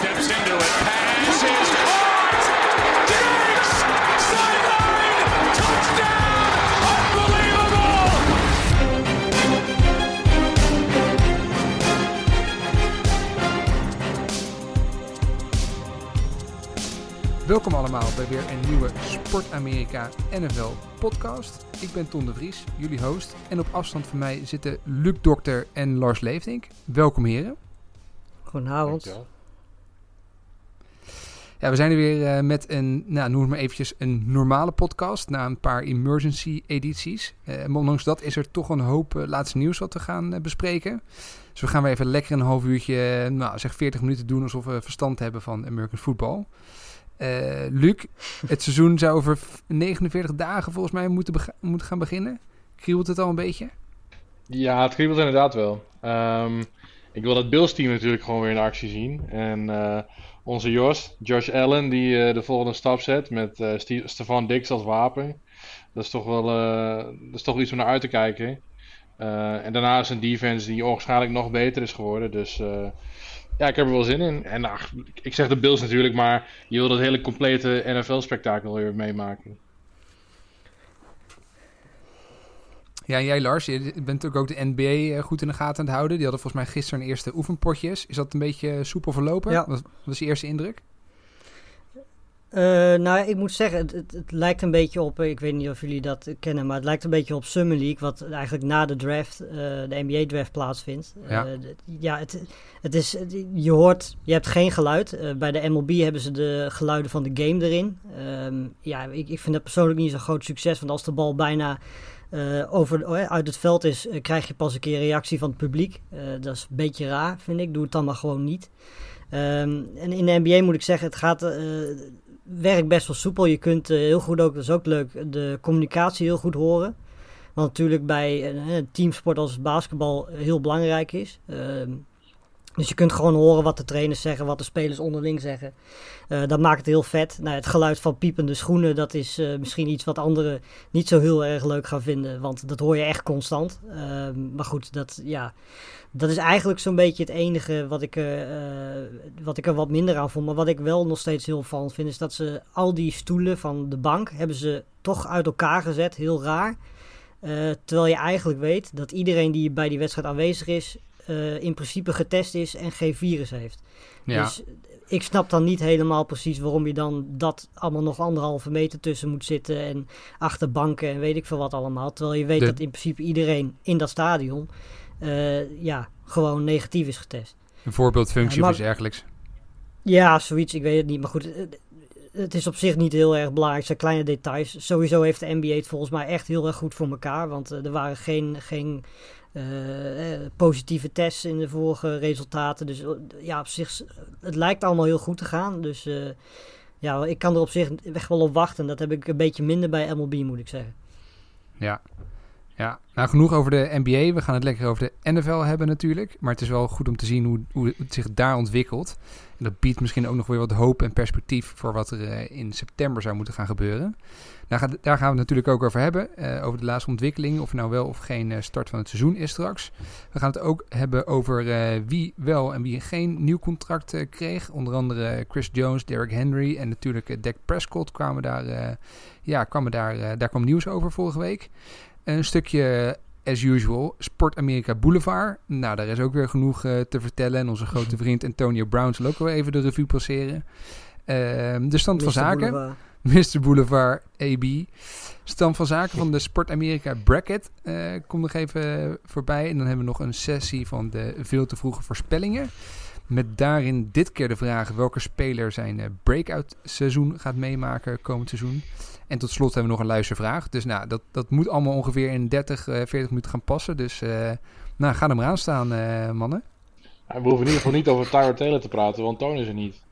steps into it. Pass is caught. Diggs! Sideline! Touchdown! Unbelievable! Welkom allemaal bij weer een nieuwe Sport Amerika NFL podcast. Ik ben Ton de Vries, jullie host. En op afstand van mij zitten Luc Dokter en Lars Leefdink. Welkom heren. Goedenavond. Ja, we zijn er weer eh, met een, nou, noem maar eventjes een normale podcast na een paar emergency edities. Eh, maar ondanks dat is er toch een hoop eh, laatste nieuws wat we gaan bespreken. Dus we gaan weer even lekker een half uurtje, nou zeg 40 minuten doen alsof we verstand hebben van American football. Luc, het seizoen zou over 49 dagen volgens mij moeten, moeten gaan beginnen. Kriebelt het al een beetje? Ja, het kriebelt inderdaad wel. Ehm, ik wil dat Bills team natuurlijk gewoon weer in actie zien. En onze Jos, Josh Allen, die eh, de volgende stap zet met eh Ste- Stefan Dix als wapen. Dat is toch wel eh, dat is toch iets om naar uit te kijken. En daarnaast een defense die waarschijnlijk nog beter is geworden. Dus ja, ik heb er wel zin in. En ik zeg de Bills natuurlijk, maar je wil dat hele complete NFL-spektakel weer meemaken. Ja, en jij Lars, je bent natuurlijk ook de NBA eh, goed in de gaten aan het houden. Die hadden volgens mij gisteren een eerste oefenpotjes. Is dat een beetje soepel verlopen? Ja. Wat was je eerste indruk? Eh, nou, ik moet zeggen, het, het, het lijkt een beetje op, eh, ik weet niet of jullie dat kennen, maar het lijkt een beetje op Summer League, wat eigenlijk na de draft, eh, de NBA-draft plaatsvindt. Ja. Eh, het, het is, het- je hoort, je hebt geen geluid. Eh, bij de MLB hebben ze de geluiden van de game erin. Ehm, ja, ik, ik vind dat persoonlijk niet zo'n groot succes, want als de bal bijna eh, over, oh, uit het veld is, eh, krijg je pas een keer reactie van het publiek. Eh, dat is een beetje raar, vind ik. Doe het dan maar gewoon niet. Ehm, en in de NBA moet ik zeggen, het gaat, werkt best wel soepel. Je kunt heel goed ook, dat is ook leuk, de communicatie heel goed horen. Want natuurlijk bij een, teamsport als basketbal heel belangrijk is. Dus je kunt gewoon horen wat de trainers zeggen, wat de spelers onderling zeggen. Eh, dat maakt het heel vet. Nou, het geluid van piepende schoenen, dat is eh, misschien iets wat anderen niet zo heel erg leuk gaan vinden. Want dat hoor je echt constant. Ehm, maar goed, dat, ja, dat is eigenlijk zo'n beetje het enige wat ik, eh, wat ik er wat minder aan vond. Maar wat ik wel nog steeds heel van vind, is dat ze al die stoelen van de bank hebben ze toch uit elkaar gezet. Heel raar. Terwijl je eigenlijk weet dat iedereen die bij die wedstrijd aanwezig is, eh, in principe getest is en geen virus heeft. Ja. Dus ik snap dan niet helemaal precies waarom je dan dat allemaal nog anderhalve meter tussen moet zitten en achter banken en weet ik veel wat allemaal. Terwijl je weet De- dat in principe iedereen in dat stadion eh, ja, gewoon negatief is getest. Een voorbeeldfunctie Ja, maar- of iets dergelijks. Ja, zoiets, ik weet het niet. Maar goed, het- is op zich niet heel erg belangrijk. Zijn kleine details. Sowieso heeft de NBA het volgens mij echt heel erg goed voor elkaar. Want eh, er waren geen, geen eh, eh, positieve tests in de vorige resultaten. Dus eh, ja, op zich, het lijkt allemaal heel goed te gaan. Dus eh, ja, ik kan er op zich wel op wachten. Dat heb ik een beetje minder bij MLB, moet ik zeggen. Ja. Ja, nou genoeg over de NBA. We gaan het lekker over de NFL hebben natuurlijk. Maar het is wel goed om te zien hoe, hoe het zich daar ontwikkelt. En dat biedt misschien ook nog weer wat hoop en perspectief voor wat er eh, in september zou moeten gaan gebeuren. Ga- daar gaan we het natuurlijk ook over hebben. eh, over de laatste ontwikkeling. Of er nou wel of geen eh, start van het seizoen is straks. We gaan het ook hebben over eh, wie wel en wie geen nieuw contract kreeg. Onder andere Chris Jones, Derrick Henry en natuurlijk Dak Prescott kwamen daar, ja, kwamen daar, daar kwam nieuws over vorige week. Een stukje, as usual, Sport Amerika Boulevard. Nou, daar is ook weer genoeg te vertellen. En onze grote vriend Antonio Brown zal ook wel even de revue passeren. Ehm, de stand van zaken. Boulevard. Mr. Boulevard AB. Stand van zaken van de Sport Amerika Bracket eh komt nog even voorbij. En dan hebben we nog een sessie van de veel te vroege voorspellingen. Met daarin dit keer de vraag welke speler zijn eh, breakout seizoen gaat meemaken komend seizoen. En tot slot hebben we nog een luistervraag. Dus nou, dat, dat moet allemaal ongeveer in 30, eh 40 minuten gaan passen. Dus eh, nou, ga er maar aan staan, eh, mannen. We hoeven in ieder geval niet over Tyler Taylor te praten, want Toon is er niet.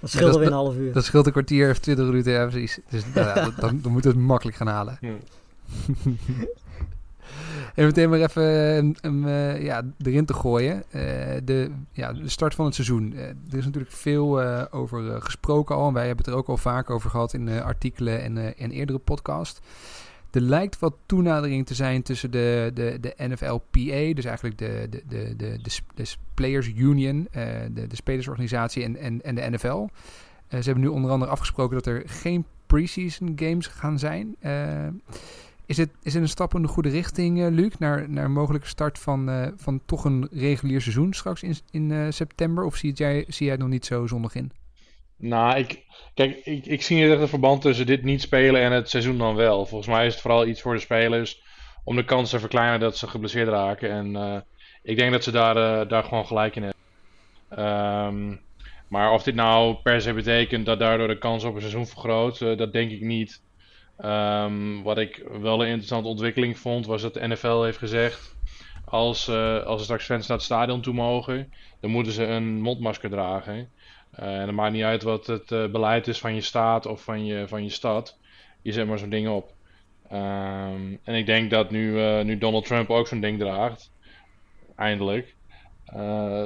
Dat scheelt dat- weer een half uur. Dat scheelt een kwartier of 20 minuten, ja precies. Dus nou, ja, dan, dan moeten we het makkelijk gaan halen. Hm. En meteen maar even hem, hem, eh, ja, erin te gooien. Eh, de, ja, de start van het seizoen. Eh, er is natuurlijk veel eh, over eh, gesproken al. En wij hebben het er ook al vaak over gehad in eh, artikelen en, eh, en eerdere podcast. Er lijkt wat toenadering te zijn tussen de, de, de NFLPA, dus eigenlijk de, de, de, de, de, Players Union, uh, de, de spelersorganisatie en, en, en de NFL. Uh, ze hebben nu onder andere afgesproken dat er geen preseason games gaan zijn. Uh, is, het, is het een stap in de goede richting, Luc, naar, naar een mogelijke start van, van toch een regulier seizoen straks in, in september? Of zie jij, zie jij het nog niet zo zonnig in? Nou, ik, kijk, ik, ik zie niet echt een verband tussen dit niet spelen en het seizoen dan wel. Volgens mij is het vooral iets voor de spelers om de kans te verkleinen dat ze geblesseerd raken. En uh, ik denk dat ze daar, uh, daar gewoon gelijk in hebben. Um, maar of dit nou per se betekent dat daardoor de kans op een seizoen vergroot, uh, dat denk ik niet. Um, wat ik wel een interessante ontwikkeling vond, was dat de NFL heeft gezegd: als, als er straks fans naar het stadion toe mogen, dan moeten ze een mondmasker dragen. Uh, en het maakt niet uit wat het uh, beleid is van je staat of van je, van je stad. Je zet maar zo'n ding op. Um, en ik denk dat nu, uh, nu Donald Trump ook zo'n ding draagt, eindelijk,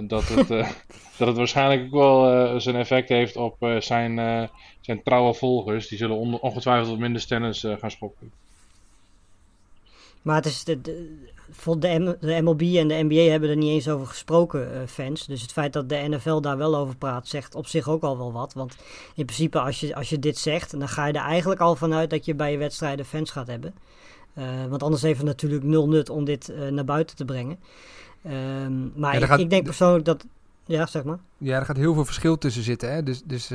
dat, het, dat het waarschijnlijk ook wel zijn effect heeft op zijn, zijn trouwe volgers. Die zullen on ongetwijfeld wat minder stennis gaan schoppen. Maar het is de, de, de, de, MLB en de NBA hebben er niet eens over gesproken, uh, fans. Dus het feit dat de NFL daar wel over praat, zegt op zich ook al wel wat. Want in principe, als je, als je dit zegt, dan ga je er eigenlijk al vanuit dat je bij je wedstrijden fans gaat hebben. Uh, want anders heeft het natuurlijk nul nut om dit uh, naar buiten te brengen. Um, maar ja, ik, gaat, ik, denk persoonlijk dat. Ja, zeg maar. Ja, er gaat heel veel verschil tussen zitten. Hè? Dus, dus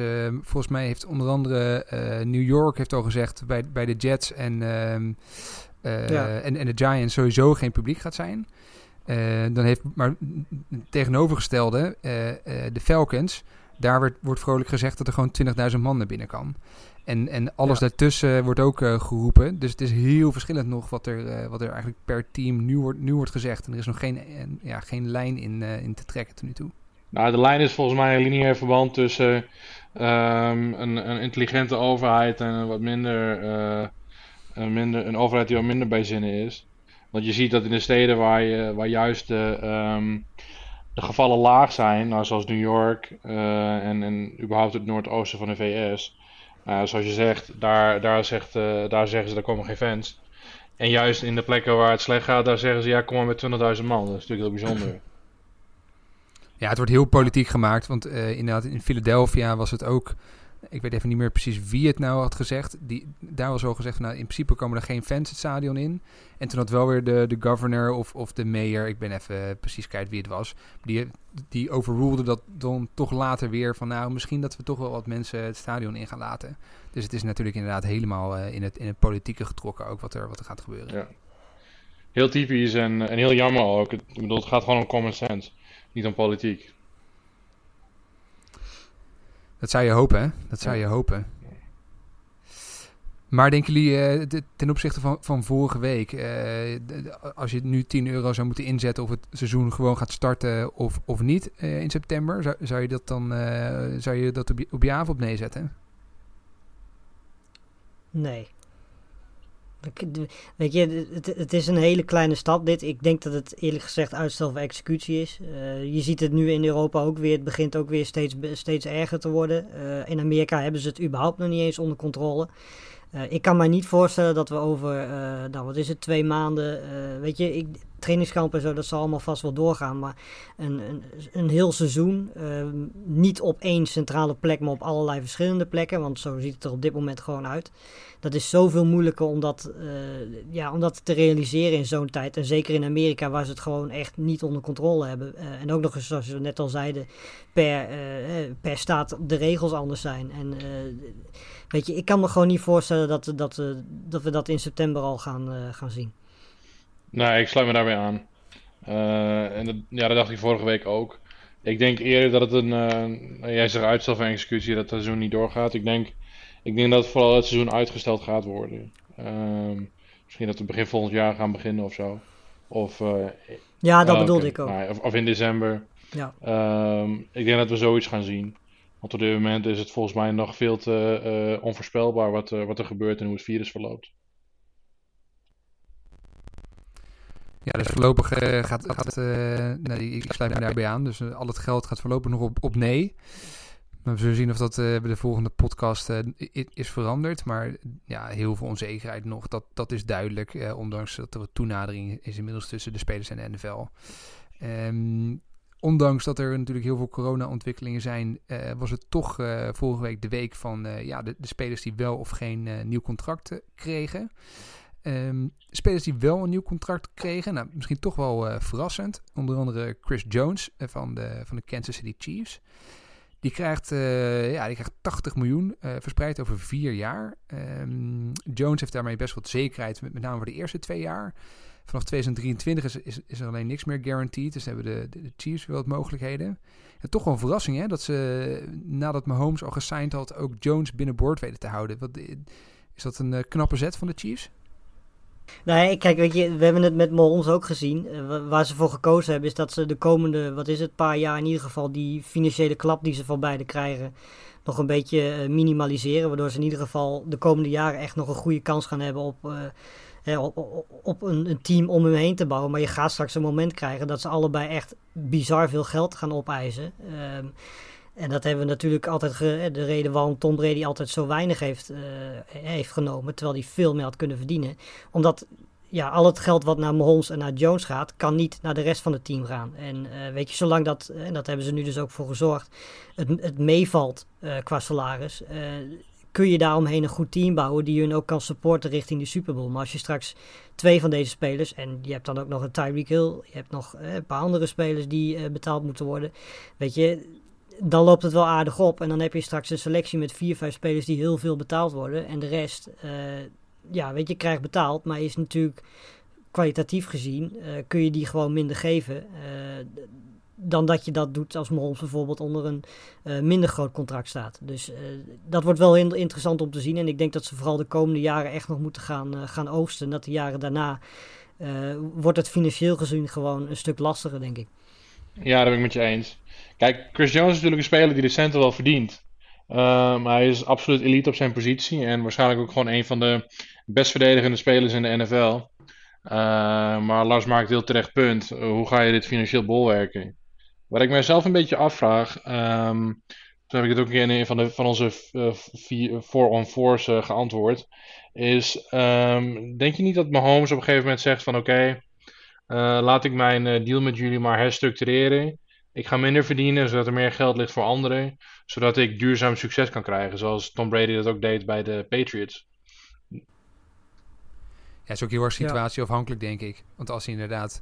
volgens mij heeft onder andere New York heeft al gezegd bij, bij de Jets en. Ehm, uh, ja. en, en de Giants sowieso geen publiek gaat zijn. Uh, dan heeft maar tegenovergestelde, uh, de Falcons, daar wordt, wordt vrolijk gezegd dat er gewoon 20.000 man naar binnen kan. En, en alles ja. daartussen wordt ook geroepen. Dus het is heel verschillend nog wat er, wat er eigenlijk per team nu wordt, nu wordt gezegd. En er is nog geen, ja, geen lijn in, in te trekken tot nu toe. Nou, de lijn is volgens mij een lineair verband tussen um, een, een, intelligente overheid en een wat minder een, minder, een overheid die wat minder bij zinnen is. Want je ziet dat in de steden waar, je, waar juist de, um, de gevallen laag zijn, nou, zoals New York uh, en, en überhaupt het noordoosten van de VS. Uh, zoals je zegt, daar, daar, zegt, uh, daar zeggen ze, daar komen geen fans. En juist in de plekken waar het slecht gaat, daar zeggen ze, ja, kom maar met 20.000 man. Dat is natuurlijk heel bijzonder. Ja, het wordt heel politiek gemaakt, want inderdaad in Philadelphia was het ook ik weet even niet meer precies wie het nou had gezegd. Die, daar was al gezegd nou, in principe komen er geen fans het stadion in. En toen had wel weer de, de governor of, of de mayor, ik ben even precies kwijt wie het was. Die, die dat dan toch later weer van, nou, misschien dat we toch wel wat mensen het stadion in gaan laten. Dus het is natuurlijk inderdaad helemaal uh, in, het, in het politieke getrokken ook wat er, wat er gaat gebeuren. Ja. Heel typisch en, en heel jammer ook. Ik bedoel, het gaat gewoon om common sense, niet om politiek. Dat zou je hopen, hè? Dat zou je hopen. Maar denken jullie uh, ten opzichte van, van vorige week, uh, als je nu 10 euro zou moeten inzetten of het seizoen gewoon gaat starten of, of niet uh, in september, zou, zou, je dat dan zou je dat op je, op je avond neerzetten? Nee. Weet je, het, is een hele kleine stap dit. Ik denk dat het eerlijk gezegd uitstel van executie is. Uh, je ziet het nu in Europa ook weer. Het begint ook weer steeds, steeds erger te worden. Uh, in Amerika hebben ze het überhaupt nog niet eens onder controle. Uh, ik kan me niet voorstellen dat we over, nou wat is het, twee maanden, weet je, ik, trainingskamp en zo, dat zal allemaal vast wel doorgaan. Maar een, een, een heel seizoen, niet op één centrale plek, maar op allerlei verschillende plekken. Want zo ziet het er op dit moment gewoon uit dat is zoveel moeilijker om dat, ja, om dat te realiseren in zo'n tijd. En zeker in Amerika, waar ze het gewoon echt niet onder controle hebben. En ook nog eens, zoals we net al zeiden, per, per staat de regels anders zijn. En weet je, ik kan me gewoon niet voorstellen dat, dat, dat we dat in september al gaan, gaan zien. Nee, ik sluit me daarbij aan. en dat, ja, dat dacht ik vorige week ook. Ik denk eerder dat het een, jij zegt uitstel van executie, dat het zo niet doorgaat. Ik denk ik denk dat vooral het seizoen uitgesteld gaat worden. Um, misschien dat we begin volgend jaar gaan beginnen of zo. Of, uh, ja, dat uh, bedoelde ik ook. Nou, of, of, in december. Ja. Um, ik denk dat we zoiets gaan zien. Want op dit moment is het volgens mij nog veel te uh, onvoorspelbaar wat, wat er gebeurt en hoe het virus verloopt. Ja, dus voorlopig gaat, gaat nee, ik sluit me daarbij aan. Dus al het geld gaat voorlopig nog op, op nee. we zullen zien of dat uh, bij de volgende podcast uh, is veranderd. Maar ja, heel veel onzekerheid nog. Dat, dat is duidelijk. Uh, ondanks dat er wat toenadering is inmiddels tussen de spelers en de NFL. Ehm, ondanks dat er natuurlijk heel veel corona-ontwikkelingen zijn, was het toch vorige week de week van ja, de, de, spelers die wel of geen nieuw contract kregen. Um, spelers die wel een nieuw contract kregen, nou, misschien toch wel verrassend. Onder andere Chris Jones van, de, van de Kansas City Chiefs. Die krijgt, ja, die krijgt 80 miljoen verspreid over vier jaar. Um, Jones heeft daarmee best wat zekerheid, met, met name voor de eerste twee jaar. Vanaf 2023 is, is, er alleen niks meer guaranteed. Dus hebben de, Chiefs wel wat mogelijkheden. En toch wel een verrassing hè, dat ze nadat Mahomes al gesigned had... ook Jones binnenboord weten te houden. Wat, is dat een uh, knappe zet van de Chiefs? Nee, kijk, weet je, we hebben het met Mahomes ook gezien. Uh, waar ze voor gekozen hebben is dat ze de komende, wat is het, paar jaar in ieder geval die financiële klap die ze van beide krijgen nog een beetje uh, minimaliseren. Waardoor ze in ieder geval de komende jaren echt nog een goede kans gaan hebben op, op, een, een, team om hem heen te bouwen. Maar je gaat straks een moment krijgen dat ze allebei echt bizar veel geld gaan opeisen. Ehm, en dat hebben we natuurlijk altijd de reden waarom Tom Brady altijd zo weinig heeft, uh, heeft genomen, terwijl hij veel meer had kunnen verdienen. Omdat ja, al het geld wat naar Mahomes en naar Jones gaat, kan niet naar de rest van het team gaan. En uh, weet je, zolang dat, en dat hebben ze nu dus ook voor gezorgd, het, het meevalt uh, qua salaris, kun je daaromheen een goed team bouwen die hun ook kan supporten richting de Super Bowl. Maar als je straks twee van deze spelers, en je hebt dan ook nog een Tyreek Hill, je hebt nog een paar andere spelers die betaald moeten worden, weet je, dan loopt het wel aardig op. En dan heb je straks een selectie met vier, vijf spelers die heel veel betaald worden. En de rest, uh, ja, weet je, krijgt betaald. Maar is natuurlijk kwalitatief gezien, kun je die gewoon minder geven. Dan dat je dat doet als Mahomes bijvoorbeeld onder een minder groot contract staat. Dus dat wordt wel heel interessant om te zien. En ik denk dat ze vooral de komende jaren echt nog moeten gaan, gaan oogsten. En dat de jaren daarna wordt het financieel gezien gewoon een stuk lastiger, denk ik. Ja, dat ben ik met je eens. Kijk, Chris Jones is natuurlijk een speler die de centen wel verdient. Um, hij is absoluut elite op zijn positie en waarschijnlijk ook gewoon een van de best verdedigende spelers in de NFL. Uh, ehm, maar Lars maakt heel terecht punt. hoe ga je dit financieel bolwerken? Wat ik mijzelf een beetje afvraag, um, toen heb ik het ook in een van, de, van onze 4-on-4's uh, geantwoord, is denk je niet dat Mahomes op een gegeven moment zegt van oké, uh, laat ik mijn uh, deal met jullie maar herstructureren. Ik ga minder verdienen, zodat er meer geld ligt voor anderen. Zodat ik duurzaam succes kan krijgen. Zoals Tom Brady dat ook deed bij de Patriots. Ja, is ook heel erg situatieafhankelijk, denk ik. Want als hij inderdaad,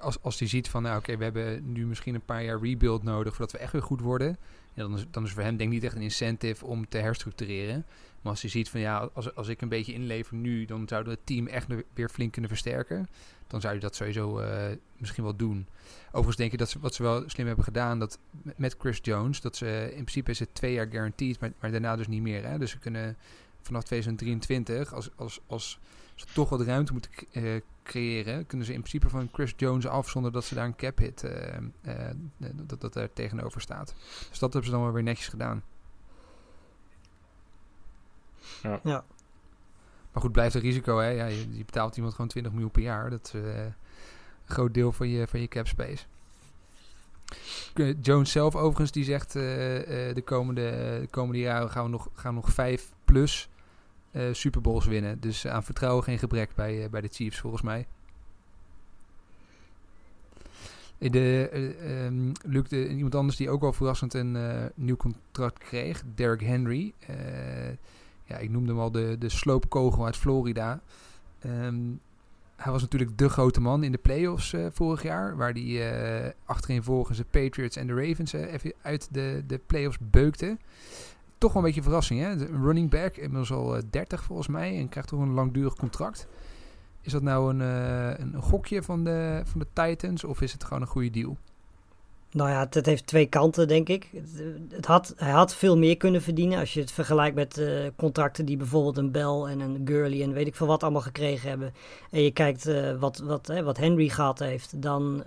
als, als hij ziet van, nou oké, we hebben nu misschien een paar jaar rebuild nodig voordat we echt weer goed worden. Dan, is, dan is voor hem denk ik niet echt een incentive om te herstructureren. Maar als hij ziet van, ja, als, als ik een beetje inlever nu, dan zouden we het team echt weer flink kunnen versterken dan zou je dat sowieso uh, misschien wel doen. Overigens denk ik dat ze wat ze wel slim hebben gedaan, dat met Chris Jones, dat ze in principe is het twee jaar guaranteed, maar, maar daarna dus niet meer. Hè? Dus ze kunnen vanaf 2023, als, als, als ze toch wat ruimte moeten uh, creëren, kunnen ze in principe van Chris Jones af zonder dat ze daar een cap hit uh, dat, dat er tegenover staat. Dus dat hebben ze dan wel weer netjes gedaan. Ja. ja. Maar goed, blijft een risico. Hè? Ja, je, je, betaalt iemand gewoon 20 miljoen per jaar. Dat is uh, een groot deel van je, van je cap space. Jones zelf overigens, die zegt uh, uh, de, komende, de komende jaren gaan we nog, gaan we nog vijf plus Super Bowls winnen. Dus aan vertrouwen geen gebrek bij, bij de Chiefs volgens mij. De, Luc, de, iemand anders die ook wel verrassend een nieuw contract kreeg, Derrick Henry ja, ik noemde hem al de, de sloopkogel uit Florida. Um, hij was natuurlijk de grote man in de playoffs uh, vorig jaar. Waar hij uh, achterin volgens de Patriots en de Ravens uh, even uit de, de playoffs beukte. Toch wel een beetje verrassing, hè? Een running back, inmiddels al 30 volgens mij. En krijgt toch een langdurig contract. Is dat nou een, een gokje van de, van de Titans of is het gewoon een goede deal? Nou ja, het, heeft twee kanten, denk ik. Het, had, hij had veel meer kunnen verdienen als je het vergelijkt met uh, contracten die bijvoorbeeld een Bell en een Gurley en weet ik veel wat allemaal gekregen hebben. En je kijkt wat, wat, hè, wat Henry gehad heeft, dan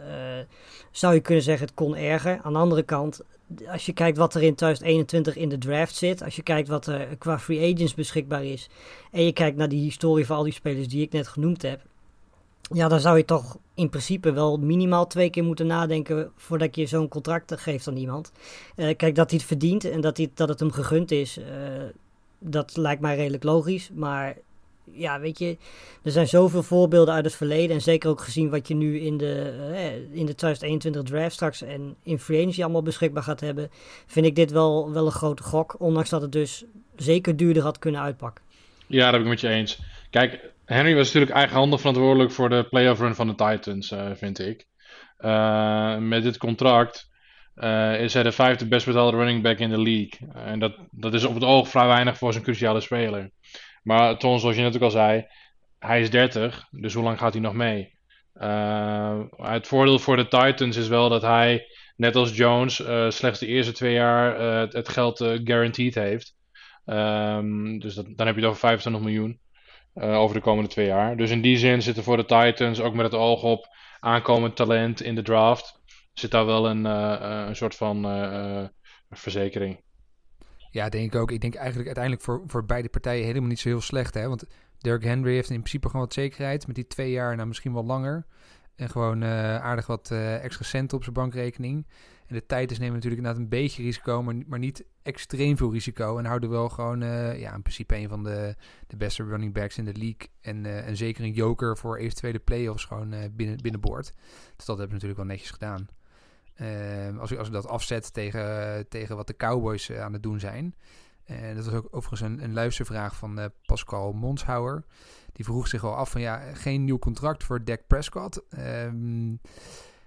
zou je kunnen zeggen het kon erger. Aan de andere kant, als je kijkt wat er in 2021 in de draft zit, als je kijkt wat er qua free agents beschikbaar is en je kijkt naar die historie van al die spelers die ik net genoemd heb, Ja, dan zou je toch in principe wel minimaal twee keer moeten nadenken voordat je zo'n contract geeft aan iemand. Uh, kijk, dat hij het verdient en dat, hij, dat het hem gegund is, uh, dat lijkt mij redelijk logisch. Maar ja, weet je, er zijn zoveel voorbeelden uit het verleden. En zeker ook gezien wat je nu in de, uh, in de 2021 draft straks en in free agency allemaal beschikbaar gaat hebben. Vind ik dit wel, wel een grote gok. Ondanks dat het dus zeker duurder had kunnen uitpakken. Ja, dat heb ik met je eens. Kijk, Henry was natuurlijk eigenhandig verantwoordelijk voor de playoff run van de Titans, uh, vind ik. Uh, met dit contract is hij de vijfde best betaalde running back in de league. en dat, dat is op het oog vrij weinig voor zo'n cruciale speler. Maar Ton, zoals je net ook al zei, hij is 30, dus hoe lang gaat hij nog mee? het voordeel voor de Titans is wel dat hij, net als Jones, slechts de eerste twee jaar het, het, geld guaranteed heeft. Um, dus dan heb je het over 25 miljoen. Over de komende twee jaar. Dus in die zin zit er voor de Titans, ook met het oog op aankomend talent in de draft, zit daar wel een, een soort van verzekering. Ja, denk ik ook. Ik denk eigenlijk uiteindelijk voor, voor beide partijen helemaal niet zo heel slecht. Hè? Want Derrick Henry heeft in principe gewoon wat zekerheid. Met die twee jaar, nou misschien wel langer. En gewoon aardig wat extra centen op zijn bankrekening. En de tijd is nemen natuurlijk inderdaad een beetje risico, maar, maar niet extreem veel risico. En houden wel gewoon uh, ja, in principe een van de, de beste running backs in de league. En, en zeker een joker voor eventuele playoffs gewoon binnen, binnenboord. Dus dat hebben we natuurlijk wel netjes gedaan. Ehm, als, als je dat afzet tegen, tegen wat de Cowboys aan het doen zijn. En dat was ook overigens een, een luistervraag van Pascal Monshouwer. Die vroeg zich al af van ja, geen nieuw contract voor Dak Prescott. Um,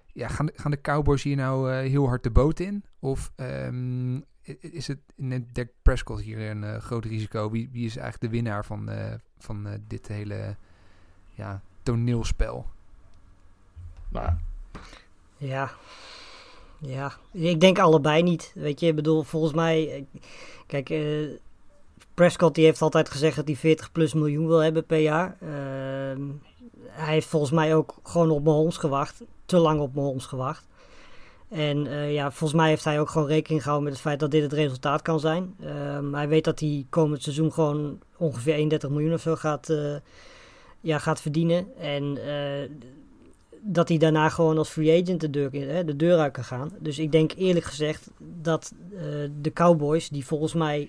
ja, gaan, de, gaan de Cowboys hier nou uh, heel hard de boot in? Of um, is het net Dak Prescott hier een uh, groot risico? Wie, wie is eigenlijk de winnaar van, uh, van dit hele ja, toneelspel? Nou. Ja. Ja, ik denk allebei niet. Weet je, ik bedoel, volgens mij... Kijk, Prescott die heeft altijd gezegd dat hij 40 plus miljoen wil hebben per jaar. Ehm, hij heeft volgens mij ook gewoon op Mahomes gewacht. Te lang op Mahomes gewacht. En uh, ja, volgens mij heeft hij ook gewoon rekening gehouden met het feit dat dit het resultaat kan zijn. Um, hij weet dat hij komend seizoen gewoon ongeveer 31 miljoen of zo gaat, ja, gaat verdienen. En dat hij daarna gewoon als free agent de deur, hè, de deur uit kan gaan. Dus ik denk eerlijk gezegd dat de Cowboys, die volgens mij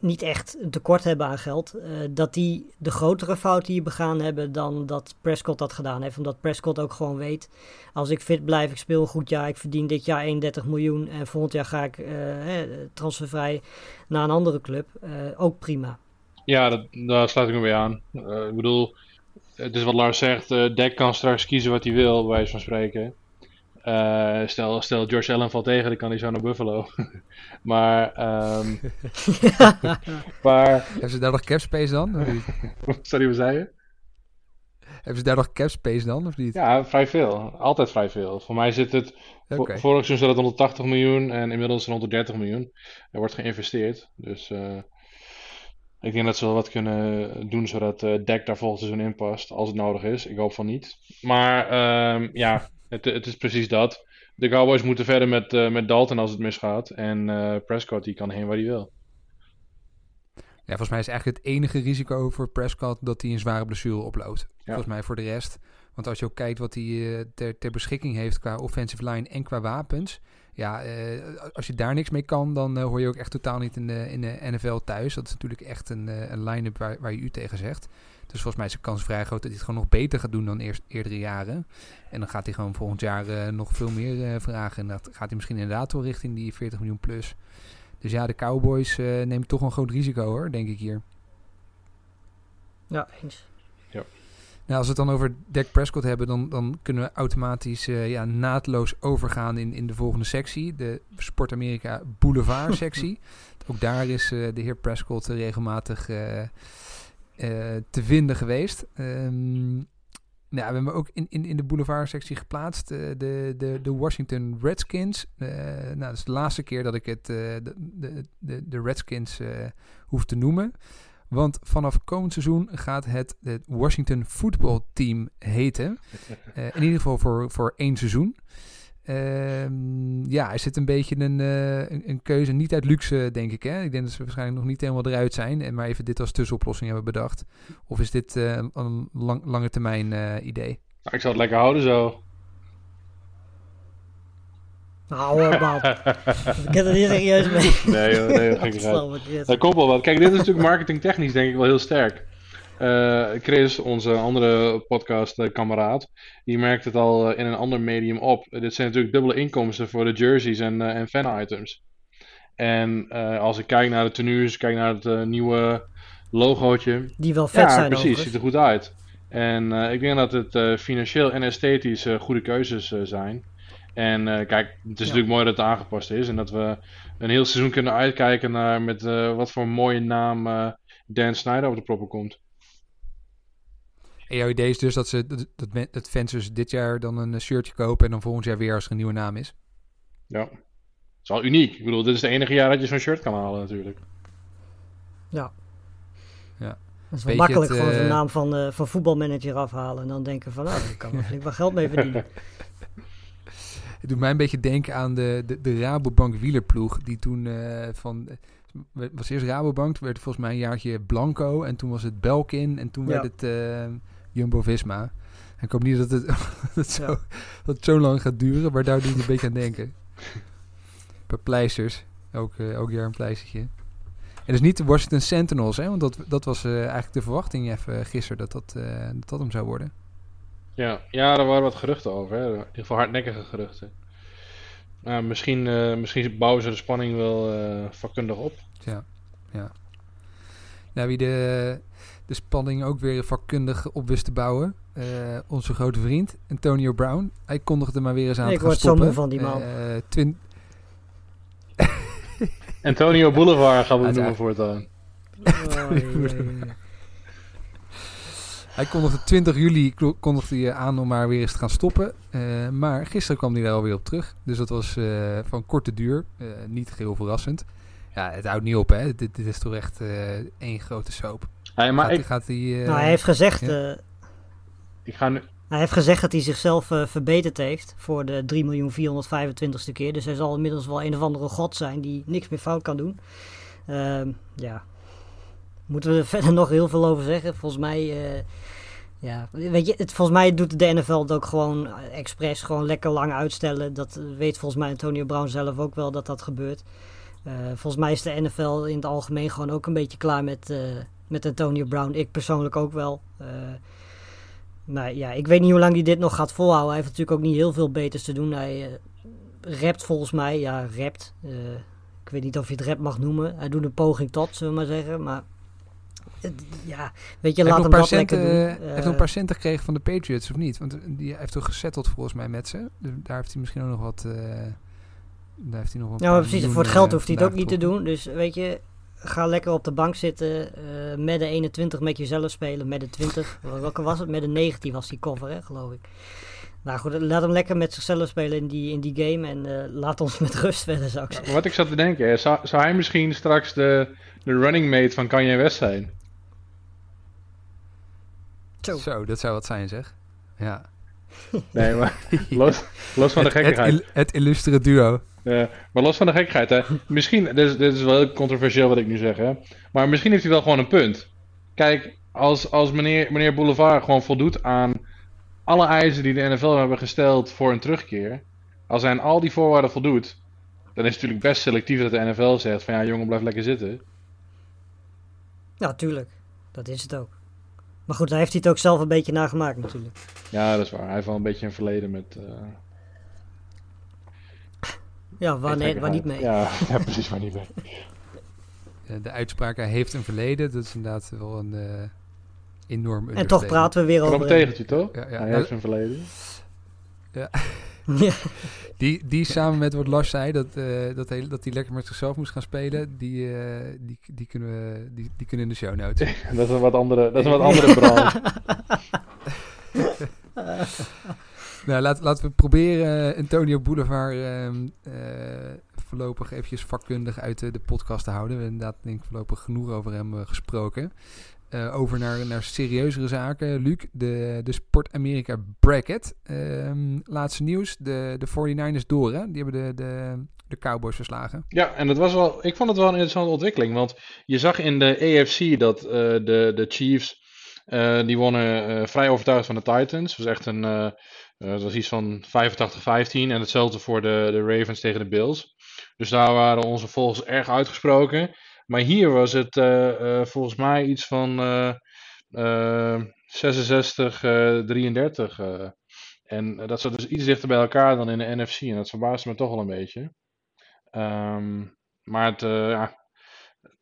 niet echt een tekort hebben aan geld, uh, dat die de grotere fout hier begaan hebben dan dat Prescott dat gedaan heeft. Omdat Prescott ook gewoon weet, als ik fit blijf, ik speel een goed jaar, ik verdien dit jaar 31 miljoen en volgend jaar ga ik transfervrij naar een andere club. Ook prima. Ja, dat, daar sluit ik me bij aan. ik bedoel, het is wat Lars zegt, Dek kan straks kiezen wat hij wil, bij wijze van spreken. Uh, stel, stel George Allen valt tegen, dan kan hij zo naar Buffalo. maar, um, maar... Hebben ze daar nog cap space dan? Sorry, wat zei je? Hebben ze daar nog cap space dan, of niet? Ja, vrij veel. Altijd vrij veel. Voor mij zit het... Okay. Vorig seizoen zat het 180 miljoen en inmiddels 130 miljoen. Er wordt geïnvesteerd. Dus uh, ik denk dat ze wel wat kunnen doen zodat uh, Deck daar volgend seizoen in past. Als het nodig is. Ik hoop van niet. Maar um, ja, het, het, is precies dat. De Cowboys moeten verder met, uh, met Dalton als het misgaat. En uh, Prescott die kan heen waar hij wil. Ja, volgens mij is eigenlijk het enige risico voor Prescott dat hij een zware blessure oploopt. Ja. Volgens mij voor de rest. Want als je ook kijkt wat hij ter, ter, beschikking heeft qua offensive line en qua wapens. Ja, als je daar niks mee kan, dan hoor je ook echt totaal niet in de, in de NFL thuis. Dat is natuurlijk echt een, een line-up waar, waar je u tegen zegt. Dus volgens mij is de kans vrij groot dat hij het gewoon nog beter gaat doen dan eerst, eerdere jaren. En dan gaat hij gewoon volgend jaar uh, nog veel meer uh, vragen. En dat gaat hij misschien inderdaad wel richting die 40 miljoen plus. Dus ja, de Cowboys uh, nemen toch een groot risico hoor, denk ik hier. Ja, eens. Nou, als we het dan over Dak Prescott hebben, dan, dan kunnen we automatisch ja, naadloos overgaan in, in de volgende sectie. De Sport Amerika Boulevard sectie. Ook daar is de heer Prescott regelmatig uh, te vinden geweest. Um, nou, we hebben ook in, in, in de boulevard-sectie geplaatst de, de, de Washington Redskins. Nou, dat is de laatste keer dat ik het, de, de, de Redskins hoef te noemen. Want vanaf komend seizoen gaat het het Washington Football Team heten. in ieder geval voor, voor één seizoen. Ehm, ja, is het een beetje een, eh, een, een keuze niet uit luxe, denk ik. Hè? Ik denk dat ze waarschijnlijk nog niet helemaal eruit zijn. En maar even dit als tussenoplossing hebben bedacht. Of is dit eh, een lang, lange termijn eh, idee? Nou, ik zou het lekker houden zo. Nou, hoor, Bob. ik heb er niet serieus mee. Nee, joh, nee, dat ging Chris. Dat komt wel wat. Kijk, dit is natuurlijk marketingtechnisch denk ik wel heel sterk. Eh, Chris, onze andere podcast-kameraad, die merkt het al eh, in een ander medium op. dit zijn natuurlijk dubbele inkomsten voor de jerseys en, eh, en fan-items. En eh, als ik kijk naar de tenues, kijk naar het eh, nieuwe logootje. Die wel vet ja, zijn precies. overigens. Ziet er goed uit. En eh, ik denk dat het eh, financieel en esthetisch eh, goede keuzes eh, zijn. En eh, kijk, het is natuurlijk mooi dat het aangepast is. En dat we een heel seizoen kunnen uitkijken naar met eh, wat voor mooie naam eh, Dan Snyder op de proppen komt. En jouw idee is dus dat, ze, dat, dat, fans dus dit jaar dan een shirtje kopen en dan volgend jaar weer als er een nieuwe naam is. Ja. Dat is wel uniek. Ik bedoel, dit is het enige jaar dat je zo'n shirt kan halen natuurlijk. Ja. Ja. Dat is wel Beetje makkelijk het, gewoon de naam van, eh, van voetbalmanager afhalen. En dan denken van, nou, daar kan wel flink wat geld mee verdienen. Het doet mij een beetje denken aan de, de, de Rabobank wielerploeg. Die toen eh, van... Het was eerst Rabobank, toen werd het volgens mij een jaartje Blanco. En toen was het Belkin en toen Ja. werd het eh, Jumbo-Visma. En ik hoop niet dat het, dat zo, Ja. dat het zo lang gaat duren, maar daar doe ik een beetje aan denken. Per pleisters. Elk, eh, elk jaar een pleistertje. En dus niet de Washington Sentinels, hè? want dat, dat was eigenlijk de verwachting even gisteren dat dat, dat dat hem zou worden. Ja, ja, er waren wat geruchten over. Hè. In ieder geval hardnekkige geruchten. Nou, misschien, eh, misschien bouwen ze de spanning wel eh, vakkundig op. Ja, ja. Nou, wie de, de spanning ook weer vakkundig op wist te bouwen. eh, onze grote vriend, Antonio Brown. Hij kondigde maar weer eens aan Ik te gaan word zo van die man. Eh, twin- Antonio Boulevard gaan we noemen voortaan. Oh. hij kondigde 20 juli kondigde hij aan om maar weer eens te gaan stoppen. Eh, maar gisteren kwam hij daar alweer op terug. Dus dat was eh, van korte duur. Eh, niet geheel verrassend. Ja, het houdt niet op, hè. Dit, dit is toch echt eh, één grote soap. Hey, maar gaat, ik, gaat hij... eh, Nou, hij heeft gezegd... ja. eh, ik ga nu... Hij heeft gezegd dat hij zichzelf eh, verbeterd heeft voor de 3.425ste keer. Dus hij zal inmiddels wel een of andere god zijn die niks meer fout kan doen. Ehm, ja. Moeten we er verder nog heel veel over zeggen? Volgens mij, eh, ja, weet je, het, volgens mij doet de NFL het ook gewoon eh, expres, gewoon lekker lang uitstellen. Dat weet volgens mij Antonio Brown zelf ook wel dat dat gebeurt. Eh, volgens mij is de NFL in het algemeen gewoon ook een beetje klaar met, eh, met Antonio Brown. Ik persoonlijk ook wel. Eh, nou ja, ik weet niet hoe lang hij dit nog gaat volhouden. Hij heeft natuurlijk ook niet heel veel beters te doen. Hij eh rapt volgens mij. Ja, rapt. Eh, ik weet niet of je het rap mag noemen. Hij doet een poging tot, zullen we maar zeggen. Maar ja, weet je, laat heeft hem dat een lekker paar doen. centen, eh, hij heeft nog Eh, een paar centen gekregen van de Patriots, of niet? Want eh, die heeft toch gesetteld volgens mij met ze. Dus daar heeft hij misschien ook nog wat... eh, daar heeft hij nog Ja, maar paar precies. Voor het geld eh, hoeft hij het ook niet te doen. Dus weet je, ga lekker op de bank zitten. eh, met de 21 met jezelf spelen. Met de 20. Welke was het? Met de 19 was die cover, hè, geloof ik. Nou goed, laat hem lekker met zichzelf spelen in die, in die game. En eh, laat ons met rust verder, zou ik zeggen. Maar wat ik zat te denken, hè, zou, zou hij misschien straks de, de running mate van Kanye West zijn? Zo. Zo, dat zou wat zijn zeg. Ja. Nee, maar los, los van de het, het, gekkigheid. il- het illustere duo. Ja, maar los van de gekkigheid, hè. Misschien, dit is, dit is wel heel controversieel wat ik nu zeg, hè. Maar misschien heeft hij wel gewoon een punt. Kijk, als, als meneer, meneer Boulevard gewoon voldoet aan alle eisen die de NFL hebben gesteld voor een terugkeer. Als hij aan al die voorwaarden voldoet, dan is het natuurlijk best selectief dat de NFL zegt van ja, jongen, blijf lekker zitten. Ja, tuurlijk. Dat is het ook. Maar goed, daar heeft hij het ook zelf een beetje nagemaakt natuurlijk. Ja, dat is waar. Hij heeft wel een beetje een verleden met... eh, Ja, waar, nee, waar niet mee. Ja, ja, precies, waar niet mee. Eh, De uitspraak, hij heeft een verleden. Dat is inderdaad wel een eh, enorm en toch praten we weer over... tegeltje, toch? Ja, ja. Hij heeft een verleden. Ja, Die, die samen met wat Lars zei, dat, eh, dat, hij, dat hij lekker met zichzelf moest gaan spelen, die, eh, die, die, kunnen we, die, die kunnen in de show notes. Dat is een wat andere, dat is een wat andere branche. nou, laat, laten we proberen eh, Antonio Boulevard ehm, eh, voorlopig eventjes vakkundig uit de, de podcast te houden. We hebben inderdaad denk ik voorlopig genoeg over hem gesproken. Eh, over naar, naar serieuzere zaken. Luc, de, de Sport Amerika bracket. Ehm, laatste nieuws. De, de 49ers door, hè? Die hebben de, de, de Cowboys verslagen. Ja, en dat was wel, ik vond het wel een interessante ontwikkeling. Want je zag in de AFC dat eh, de, de Chiefs, eh, die wonnen vrij overtuigd van de Titans. Het was echt een, het was iets van 85-15. En hetzelfde voor de, de Ravens tegen de Bills. Dus daar waren onze volgers erg uitgesproken. Maar hier was het eh, eh, volgens mij iets van eh, eh, 66, eh, 33. eh. en dat zat dus iets dichter bij elkaar dan in de NFC. En dat verbaasde me toch wel een beetje. Ehm, maar het, ja,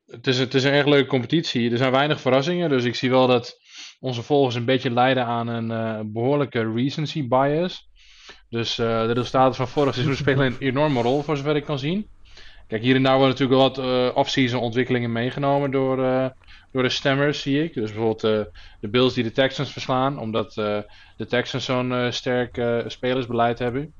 het, is, het is een erg leuke competitie. Er zijn weinig verrassingen. Dus ik zie wel dat onze volgers een beetje lijden aan een eh, behoorlijke recency bias. Dus de resultaten van vorig seizoen spelen een enorme rol, voor zover ik kan zien. Kijk, hier en daar worden natuurlijk wel wat eh off-season ontwikkelingen meegenomen door, eh, door de stemmers, zie ik. Dus bijvoorbeeld eh, de Bills die de Texans verslaan, omdat de Texans zo'n sterk spelersbeleid hebben.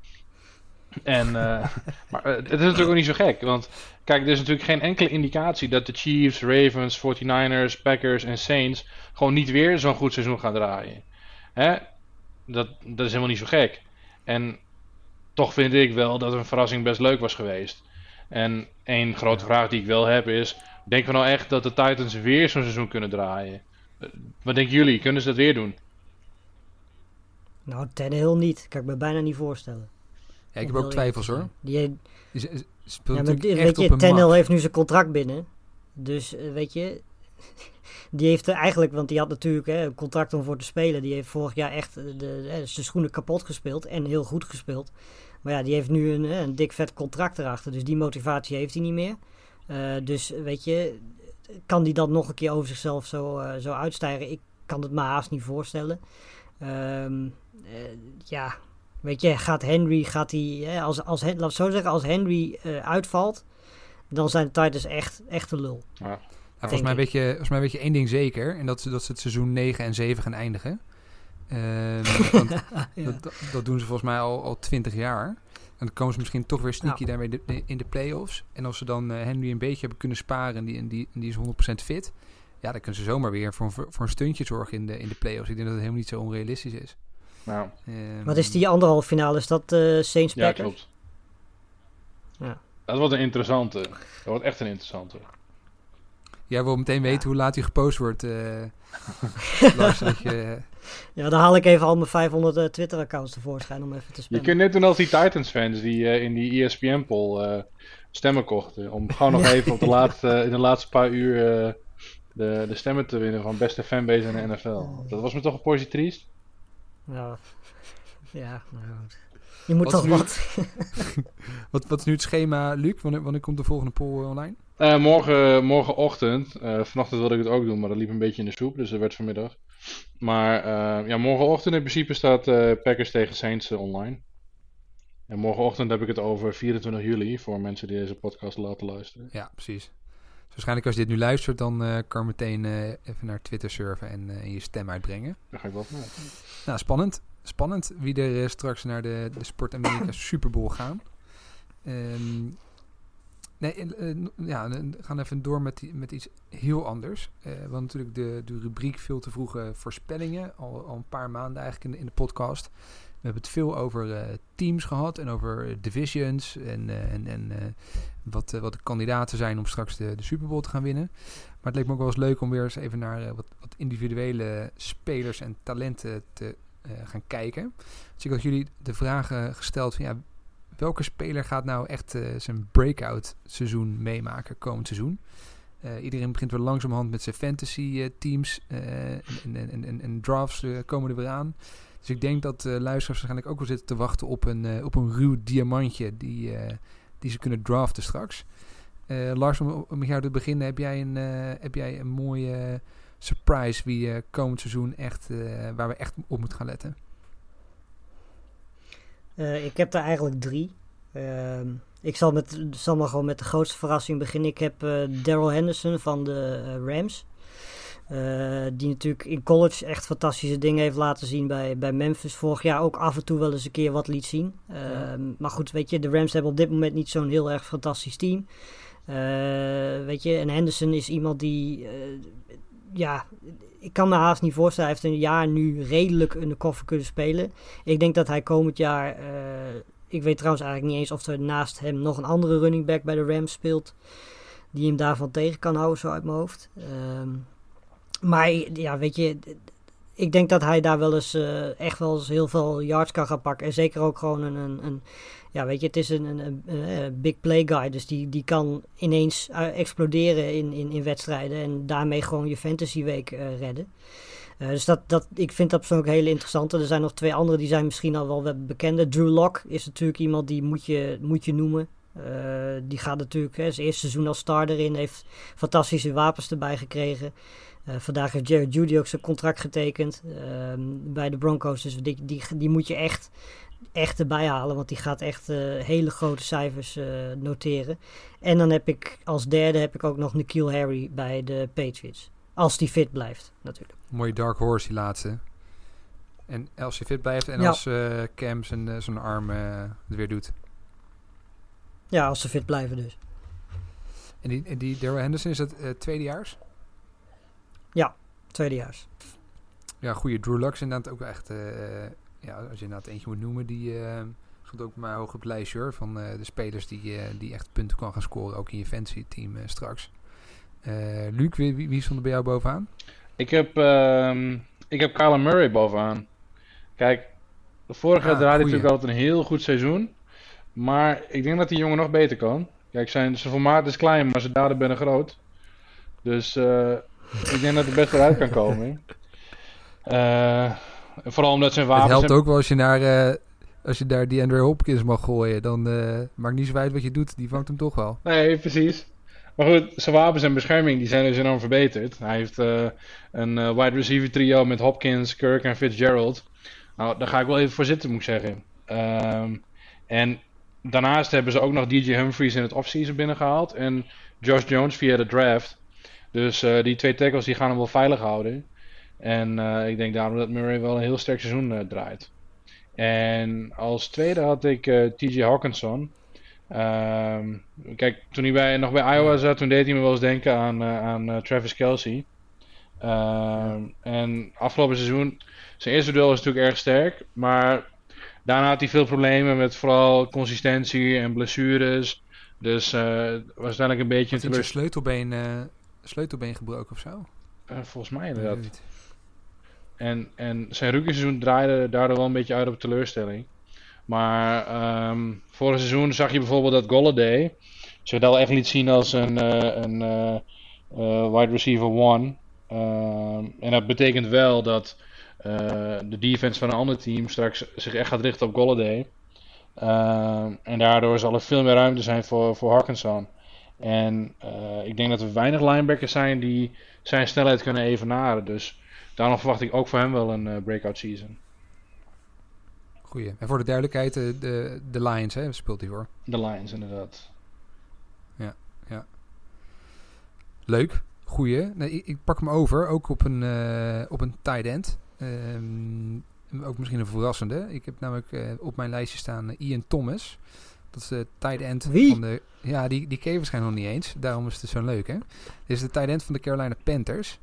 En, maar het is natuurlijk ook niet zo gek, want kijk, er is natuurlijk geen enkele indicatie dat de Chiefs, Ravens, 49ers, Packers en Saints gewoon niet weer zo'n goed seizoen gaan draaien. Hè? Dat, dat is helemaal niet zo gek. En toch vind ik wel dat een verrassing best leuk was geweest. En één grote vraag die ik wel heb is: denken we nou echt dat de Titans weer zo'n seizoen kunnen draaien? Eh, Wat denken jullie? Kunnen ze dat weer doen? Nou, Tannehill niet. Kan ik me bijna niet voorstellen. Ja, ik heb ook twijfels hoor. Die, Die speelt ja, maar weet je, Tannehill max. heeft nu zijn contract binnen. Dus eh, weet je, die heeft eigenlijk, want die had natuurlijk hè, een contract om voor te spelen. Die heeft vorig jaar echt eh, de, hè, zijn schoenen kapot gespeeld en heel goed gespeeld. Maar ja, die heeft nu een, hè, een dik vet contract erachter. Dus die motivatie heeft hij niet meer. Eh, dus weet je, kan die dat nog een keer over zichzelf zo, eh, zo uitstijgen? Ik kan het me haast niet voorstellen. Ehm, eh, ja, weet je, gaat Henry, gaat hij, hè, als, als, Hen- laat ik zo zeggen, als Henry eh, uitvalt, dan zijn de Titans echt, echt een lul. Ja, volgens, mij weet je, volgens mij weet je één ding zeker. En dat, dat ze het seizoen 9 en 7 gaan eindigen. Ehm, want Ja. dat, dat- doen ze volgens mij al, al 20 jaar. En dan komen ze misschien toch weer sneaky Ja. daarmee de- de- in de playoffs. En als ze dan eh, Henry een beetje hebben kunnen sparen en die, en die, en die is 100% fit. Ja, dan kunnen ze zomaar weer voor, een- voor een stuntje zorgen in de, in de playoffs. Ik denk dat het helemaal niet zo onrealistisch is. Nou, Ehm, Wat is die anderhalve finale? Is dat eh Saints ja, Packers? klopt. Ja. Dat wordt een interessante. Dat wordt echt een interessante. Jij wil meteen weten hoe laat hij gepost wordt, eh Lars. dat je, Ja, dan haal ik even al mijn 500 eh, Twitter-accounts tevoorschijn om even te Je spammen. kunt net doen als die Titans-fans die eh, in die ESPN-poll eh, stemmen kochten. Om gewoon nog even op de laatste, in de laatste paar uur eh, de, de stemmen te winnen van beste fanbase in de NFL. Dat was me toch een portie triest. Ja, ja nou goed. Je moet Wat toch nu- wat. wat, wat is nu het schema, Luc? Wanneer, wanneer komt de volgende poll online? Eh, morgen, morgenochtend, eh, vanochtend wilde ik het ook doen, maar dat liep een beetje in de soep, dus dat werd vanmiddag. Maar eh, ja, morgenochtend in principe staat Packers tegen Saints online. En morgenochtend heb ik het over 24 juli, voor mensen die deze podcast laten luisteren. Ja, precies. Dus waarschijnlijk als je dit nu luistert, dan kan je meteen even naar Twitter surfen en je stem uitbrengen. Daar ga ik wel vanuit. Nou, spannend. Spannend wie er straks naar de, de Sport Amerika Super Bowl gaan. Ehm, nee, eh, ja, we gaan even door met, met iets heel anders. Eh, hadden natuurlijk de, de rubriek veel te vroege voorspellingen, al, al een paar maanden eigenlijk in de, in de podcast. We hebben het veel over eh, teams gehad en over divisions en, en, en wat, wat de kandidaten zijn om straks de, de Super Bowl te gaan winnen. Maar het leek me ook wel eens leuk om weer eens even naar wat, wat individuele spelers en talenten te gaan kijken. Dus ik had jullie de vraag eh, gesteld van ja, welke speler gaat nou echt eh, zijn breakout seizoen meemaken komend seizoen? Eh, iedereen begint weer langzamerhand met zijn fantasy eh, teams en, en, en, en, drafts komen er weer aan. Dus ik denk dat luisteraars waarschijnlijk ook wel zitten te wachten op een, op een ruw diamantje die, die ze kunnen draften straks. Lars, om, om jou te beginnen, heb jij een, heb jij een mooie surprise wie komend seizoen echt, waar we echt op moeten gaan letten? Eh, ik heb er eigenlijk drie. Ehm, ik zal, met, zal maar gewoon met de grootste verrassing beginnen. Ik heb eh Daryl Henderson van de eh, Rams. Die natuurlijk in college echt fantastische dingen heeft laten zien bij, bij Memphis. Vorig jaar ook af en toe wel eens een keer wat liet zien. Ehm, Maar goed, weet je, de Rams hebben op dit moment niet zo'n heel erg fantastisch team. Weet je, en Henderson is iemand die, ja, ik kan me haast niet voorstellen. Hij heeft een jaar nu redelijk in de koffer kunnen spelen. Ik denk dat hij komend jaar. eh, ik weet trouwens eigenlijk niet eens of er naast hem nog een andere running back bij de Rams speelt. Die hem daarvan tegen kan houden, zo uit mijn hoofd. Ehm, maar ja, weet je. Ik denk dat hij daar wel eens eh, echt wel eens heel veel yards kan gaan pakken. En zeker ook gewoon een. een, een ja, weet je, het is een, een, een, een big play guy. Dus die, die kan ineens eh, exploderen in, in, in wedstrijden. En daarmee gewoon je fantasy week eh, redden. Dus dat, dat, ik vind dat persoonlijk heel interessant. Er zijn nog twee andere die zijn misschien al wel wat bekender. Drew Lock is natuurlijk iemand die moet je, moet je noemen. Die gaat natuurlijk hè, zijn eerste seizoen als starter in. Heeft fantastische wapens erbij gekregen. Vandaag heeft Jared Judy ook zijn contract getekend uh, bij de Broncos. Dus die, die, die moet je echt, echt erbij halen. Want die gaat echt uh, hele grote cijfers uh, noteren. En dan heb ik als derde heb ik ook nog Nikhil Harry bij de Patriots. Als die fit blijft, natuurlijk. Mooie dark horse, die laatste. En als hij fit blijft en ja. als uh, Cam zijn, zijn arm het weer doet. Ja, als ze fit blijven dus. En die, die Daryl Henderson, is dat tweedejaars? Ja, tweedejaars. Ja, goede Drew Lux inderdaad ook echt... Ja, als je inderdaad eentje moet noemen, die uh, gaat ook maar hoog op het lijstje hoor, van uh, de spelers die, die echt punten kan gaan scoren, ook in je fantasy team straks. Luc, wie, wie, wie stond er bij jou bovenaan? Ik heb, uh, ik heb Kyler Murray bovenaan. Kijk, de vorige ja, draaide natuurlijk altijd een heel goed seizoen. Maar ik denk dat die jongen nog beter kan. Kijk, zijn, zijn formaat is klein, maar zijn daden binnen groot. Dus uh, ik denk dat hij best wel uit kan komen. Uh, vooral omdat zijn wapens... Het helpt ook wel als je, naar, uh, als je daar die Andrew Hopkins mag gooien. Dan uh, maakt niet zo uit wat je doet. Die vangt hem toch wel. Nee, precies. Maar goed, zijn wapens en bescherming die zijn dus enorm verbeterd. Hij heeft een wide receiver trio met Hopkins, Kirk en Fitzgerald. Nou, daar ga ik wel even voor zitten, moet ik zeggen. Um, en daarnaast hebben ze ook nog DJ Humphries in het offseason binnengehaald. En Josh Jones via de draft. Dus uh, die twee tackles die gaan hem wel veilig houden. En uh, ik denk daarom dat Murray wel een heel sterk seizoen uh, draait. En als tweede had ik TJ Hawkinson. Um, kijk, toen hij bij, nog bij Iowa zat, toen deed hij me wel eens denken aan, aan Travis Kelsey. Um, en afgelopen seizoen, zijn eerste duel was natuurlijk erg sterk. Maar daarna had hij veel problemen met vooral consistentie en blessures. Dus uh, was uiteindelijk een beetje een teleur... sleutelbeen, uh, sleutelbeen gebroken of zo? Volgens mij inderdaad. En, en zijn rookie-seizoen draaide daardoor wel een beetje uit op teleurstelling. Maar um, vorig seizoen zag je bijvoorbeeld dat Golladay zich wel echt liet zien als een, een wide receiver one. Ehm, en dat betekent wel dat de defense van een ander team straks zich echt gaat richten op Golladay. Uh, en daardoor zal er veel meer ruimte zijn voor, voor. En ik denk dat er weinig linebackers zijn die zijn snelheid kunnen evenaren. Dus daarom verwacht ik ook voor hem wel een uh, breakout season. Goeie. En voor de duidelijkheid, de, de, de Lions hè, speelt hij voor. De Lions, inderdaad. Ja, ja. Leuk. Goeie. Nee, ik, ik pak hem over, ook op een, uh, op een tight end. Um, ook misschien een verrassende. Ik heb namelijk uh, op mijn lijstje staan Ian Thomas. Dat is de tight end Wie? van de... Ja, die, die ken je waarschijnlijk nog niet eens. Daarom is het zo leuk, hè? Dit is de tight end van de Carolina Panthers.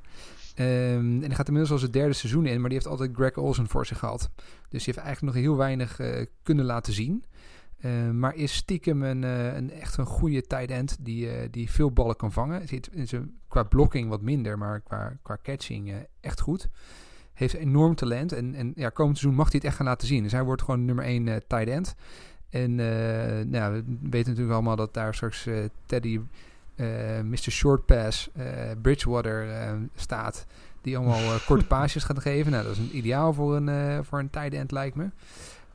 Um, en die gaat inmiddels al zijn derde seizoen in, maar die heeft altijd Greg Olsen voor zich gehad. Dus die heeft eigenlijk nog heel weinig uh, kunnen laten zien. Uh, maar is stiekem een, uh, een echt een goede tight end die, uh, die veel ballen kan vangen. Zit in zijn, qua blocking wat minder, maar qua, qua catching echt goed. Heeft enorm talent. En, en ja, komend seizoen mag hij het echt gaan laten zien. Dus hij wordt gewoon nummer 1 uh, tight end. En nou, we weten natuurlijk allemaal dat daar straks Teddy, Mr. Short Pass, Bridgewater staat. Die allemaal korte paasjes gaat geven. Nou, dat is een ideaal voor een, voor een tight end lijkt me.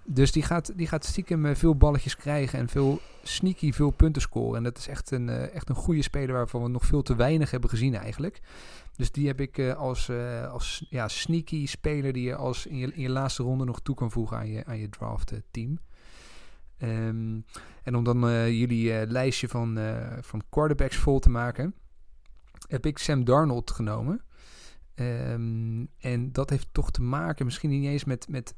Dus die gaat, die gaat stiekem veel balletjes krijgen en veel sneaky veel punten scoren. En dat is echt een, echt een goede speler waarvan we nog veel te weinig hebben gezien eigenlijk. Dus die heb ik als, als ja, sneaky speler die je als in je, in je laatste ronde nog toe kan voegen aan je, aan je draft team. Um, en om dan jullie lijstje van, van quarterbacks vol te maken, heb ik Sam Darnold genomen. Um, en dat heeft toch te maken, misschien niet eens met, met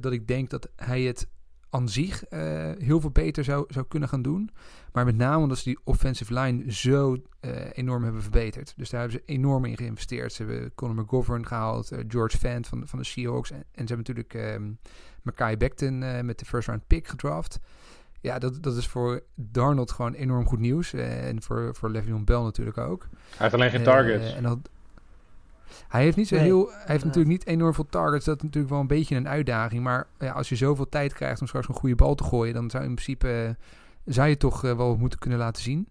dat ik denk dat hij het aan zich eh, heel veel beter zou, zou kunnen gaan doen. Maar met name omdat ze die offensive line zo eh, enorm hebben verbeterd. Dus daar hebben ze enorm in geïnvesteerd. Ze hebben Conor McGovern gehaald, eh, George Fant van, van de Seahawks. En, en ze hebben natuurlijk ehm Mackay Becton eh, met de first round pick gedraft. Ja, dat, dat is voor Darnold gewoon enorm goed nieuws. Eh, en voor, voor Le'Veon Bell natuurlijk ook. Hij heeft alleen geen Eh, targets. en dat, hij heeft niet zo Nee, heel. Hij heeft natuurlijk niet enorm veel targets. Dat is natuurlijk wel een beetje een uitdaging. Maar ja, als je zoveel tijd krijgt om straks een goede bal te gooien, dan zou in principe zou je toch wel wat moeten kunnen laten zien.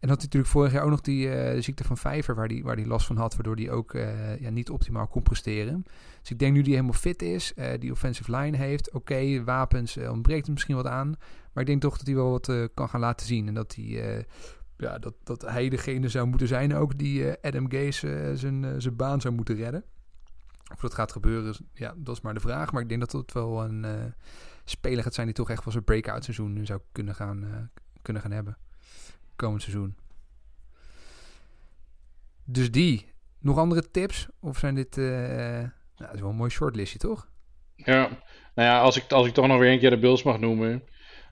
En had hij natuurlijk vorig jaar ook nog die eh, ziekte van Vijver, waar hij waar die last van had, waardoor hij ook eh, ja, niet optimaal kon presteren. Dus ik denk nu die helemaal fit is, eh, die offensive line heeft, oké, wapens ontbreekt er misschien wat aan, maar ik denk toch dat hij wel wat kan gaan laten zien en dat eh, ja, dat, dat hij degene zou moeten zijn ook die Adam Gase zijn, zijn baan zou moeten redden. Of dat gaat gebeuren, ja, dat is maar de vraag. Maar ik denk dat dat wel een speler gaat zijn die toch echt wel zijn breakout seizoen zou kunnen gaan, kunnen gaan hebben. Komend seizoen. Dus die. Nog andere tips? Of zijn dit... eh nou, dat is wel een mooi shortlistje, toch? Ja, nou ja, als ik, als ik toch nog weer een keer de Bills mag noemen.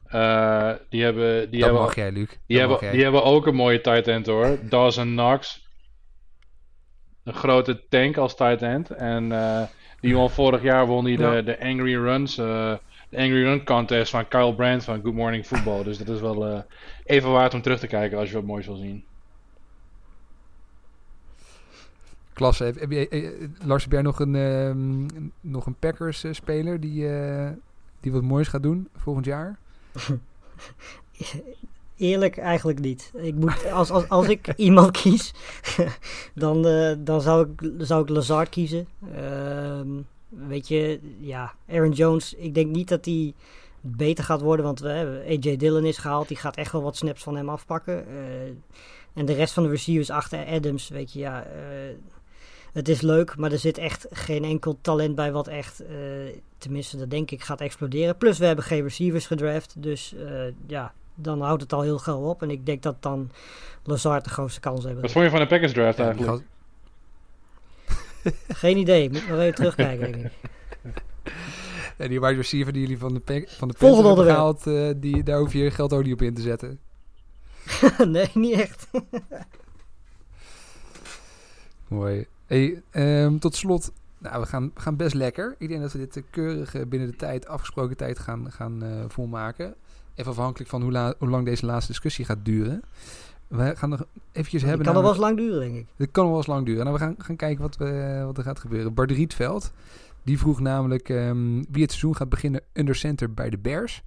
eh, die hebben, die dat hebben, mag jij, Luc. Die, hebben, jij. die hebben ook een mooie tight end hoor. Dawson Knox. Een grote tank als tight end. En eh, die won vorig jaar won hij Ja. de, de Angry Runs. Eh, de Angry Run contest van Kyle Brandt van Good Morning Football. Dus dat is wel eh, even waard om terug te kijken als je wat moois wil zien. Klasse. Heb, heb jij, eh, Lars, heb jij nog een, ehm, nog een Packers-speler die, eh, die wat moois gaat doen volgend jaar? Eerlijk eigenlijk niet. Ik moet, als, als, als ik iemand kies, dan, eh, dan zou, ik, zou ik Lazard kiezen. Ehm, weet je, ja, Aaron Jones, ik denk niet dat hij beter gaat worden, want we hebben AJ Dillon is gehaald. Die gaat echt wel wat snaps van hem afpakken. Eh, en de rest van de receivers achter Adams, weet je, ja, eh, het is leuk, maar er zit echt geen enkel talent bij wat echt, eh, tenminste dat denk ik, gaat exploderen. Plus we hebben geen receivers gedraft, dus eh, ja, dan houdt het al heel gauw op. En ik denk dat dan Lazard de grootste kans hebben. Wat vond je van de Packers draft eigenlijk? Geen idee, moet nog even terugkijken denk ik. Ja, die wide receiver die jullie van de, van de Volgende hebben gehaald, eh, die, daar hoef je geld ook niet op in te zetten. nee, niet echt. Mooi. Hey, ehm, tot slot, nou, we gaan, we gaan best lekker. Ik denk dat we dit eh, keurig binnen de tijd, afgesproken tijd gaan, gaan eh, volmaken. Even afhankelijk van hoe, la- hoe lang deze laatste discussie gaat duren. We gaan nog eventjes Het hebben... kan nog wel eens lang duren, denk ik. Dit kan nog wel eens lang duren. Nou, we gaan, gaan kijken wat, we, wat er gaat gebeuren. Bart Rietveld, die vroeg namelijk ehm, wie het seizoen gaat beginnen under center bij de Bears.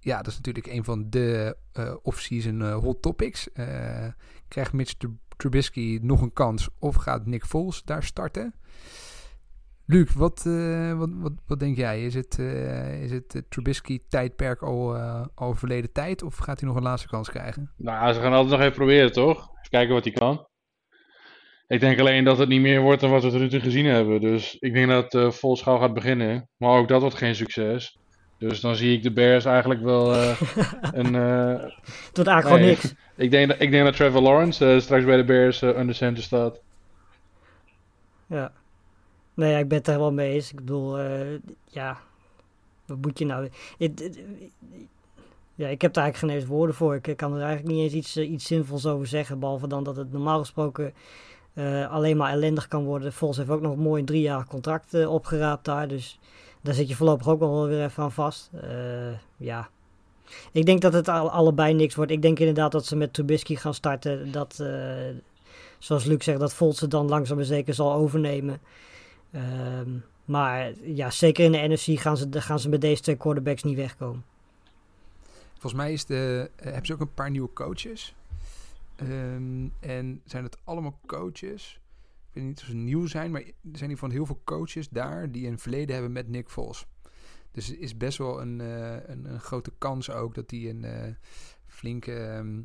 Ja, dat is natuurlijk een van de eh off-season eh, hot topics. Eh, krijgt Mitch Tr- Trubisky nog een kans of gaat Nick Foles daar starten? Luc, wat, eh, wat, wat, wat denk jij? Is het, eh, is het Trubisky-tijdperk al, eh, al verleden tijd of gaat hij nog een laatste kans krijgen? Nou, ze gaan altijd nog even proberen, toch? Even kijken wat hij kan. Ik denk alleen dat het niet meer wordt dan wat we tot nu toe gezien hebben. Dus ik denk dat eh vol schouw gaat beginnen. Maar ook dat wordt geen succes. Dus dan zie ik de Bears eigenlijk wel eh, een... eh, Het wordt eigenlijk gewoon nee, niks. ik, denk dat, ik denk dat Trevor Lawrence straks bij de Bears under center staat. Ja. Nee, ja, ik ben het er helemaal mee eens. Ik bedoel, eh, ja, wat moet je nou... Ja, ik heb daar eigenlijk geen eens woorden voor. Ik kan er eigenlijk niet eens iets, eh, iets zinvols over zeggen. Behalve dan dat het normaal gesproken eh, alleen maar ellendig kan worden. Vols heeft ook nog een mooi drie jaar contract eh, opgeraapt daar. Dus daar zit je voorlopig ook wel weer even aan vast. Ja. Ik denk dat het al- allebei niks wordt. Ik denk inderdaad dat ze met Trubisky gaan starten. Dat, zoals Luc zegt, dat Vols het dan langzaam maar zeker zal overnemen. Ehm, maar ja, zeker in de NFC gaan ze, gaan ze met deze twee quarterbacks niet wegkomen. Volgens mij is de, eh, hebben ze ook een paar nieuwe coaches. Ehm, en zijn het allemaal coaches? Ik weet niet of ze nieuw zijn, maar er zijn in ieder geval heel veel coaches daar die een verleden hebben met Nick Foles. Dus is best wel een, eh, een, een grote kans ook dat die een eh, flinke ehm,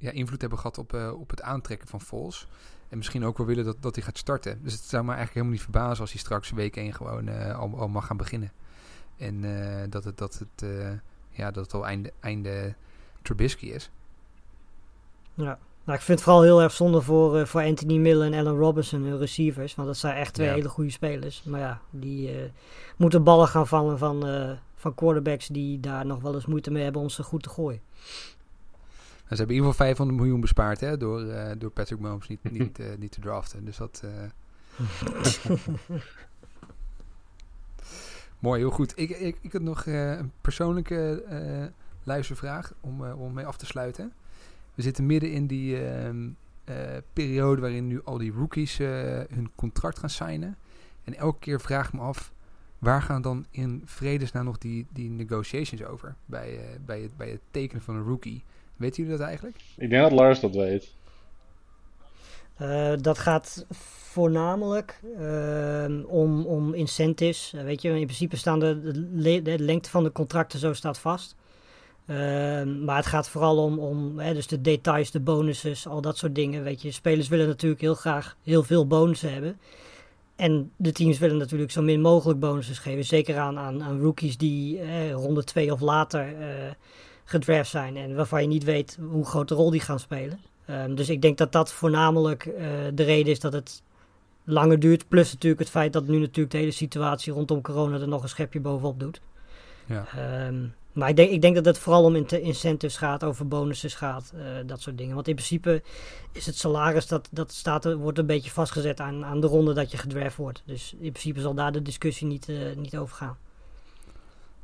ja, invloed hebben gehad op, eh, op het aantrekken van Foles. En misschien ook wel willen dat, dat hij gaat starten. Dus het zou me eigenlijk helemaal niet verbazen als hij straks week 1 gewoon eh, al, al mag gaan beginnen. En eh, dat het, dat het ja, dat het al einde, einde Trubisky is. Ja. Nou, ik vind het vooral heel erg zonde voor, voor Anthony Miller en Allen Robinson, hun receivers. Want dat zijn echt twee Ja. hele goede spelers. Maar ja, die moeten ballen gaan vangen van, van quarterbacks die daar nog wel eens moeite mee hebben om ze goed te gooien. Ze hebben in ieder geval 500 miljoen bespaard hè, door, uh, door Patrick Mahomes niet, niet, uh, niet te draften. Dus dat... Uh... Mooi, heel goed. Ik, ik, ik had nog een persoonlijke luistervraag om, om mee af te sluiten. We zitten midden in die ehm, periode waarin nu al die rookies hun contract gaan signen. En elke keer vraag ik me af, waar gaan dan in vredesnaam nog die, die negotiations over? Bij, uh, bij, het, bij het tekenen van een rookie. Weten jullie dat eigenlijk? Ik denk dat Lars dat weet. Uh, dat gaat voornamelijk uh, om, om incentives. Uh, weet je, in principe staan de, de, de, lengte van de contracten zo staat vast. Ehm, maar het gaat vooral om, om hè, dus de details, de bonuses, al dat soort dingen. Weet je, spelers willen natuurlijk heel graag heel veel bonussen hebben. En de teams willen natuurlijk zo min mogelijk bonussen geven. Zeker aan, aan, aan rookies die eh, ronde twee of later eh, gedraft zijn. En waarvan je niet weet hoe groot de rol die gaan spelen. Um, dus ik denk dat dat voornamelijk uh, de reden is dat het langer duurt. Plus natuurlijk het feit dat nu natuurlijk de hele situatie rondom corona er nog een schepje bovenop doet. Ja. Um, maar ik denk, ik denk dat het vooral om incentives gaat, over bonussen gaat, uh, dat soort dingen. Want in principe is het salaris, dat, dat staat, wordt een beetje vastgezet aan, aan de ronde dat je gedraft wordt. Dus in principe zal daar de discussie niet, uh, niet over gaan.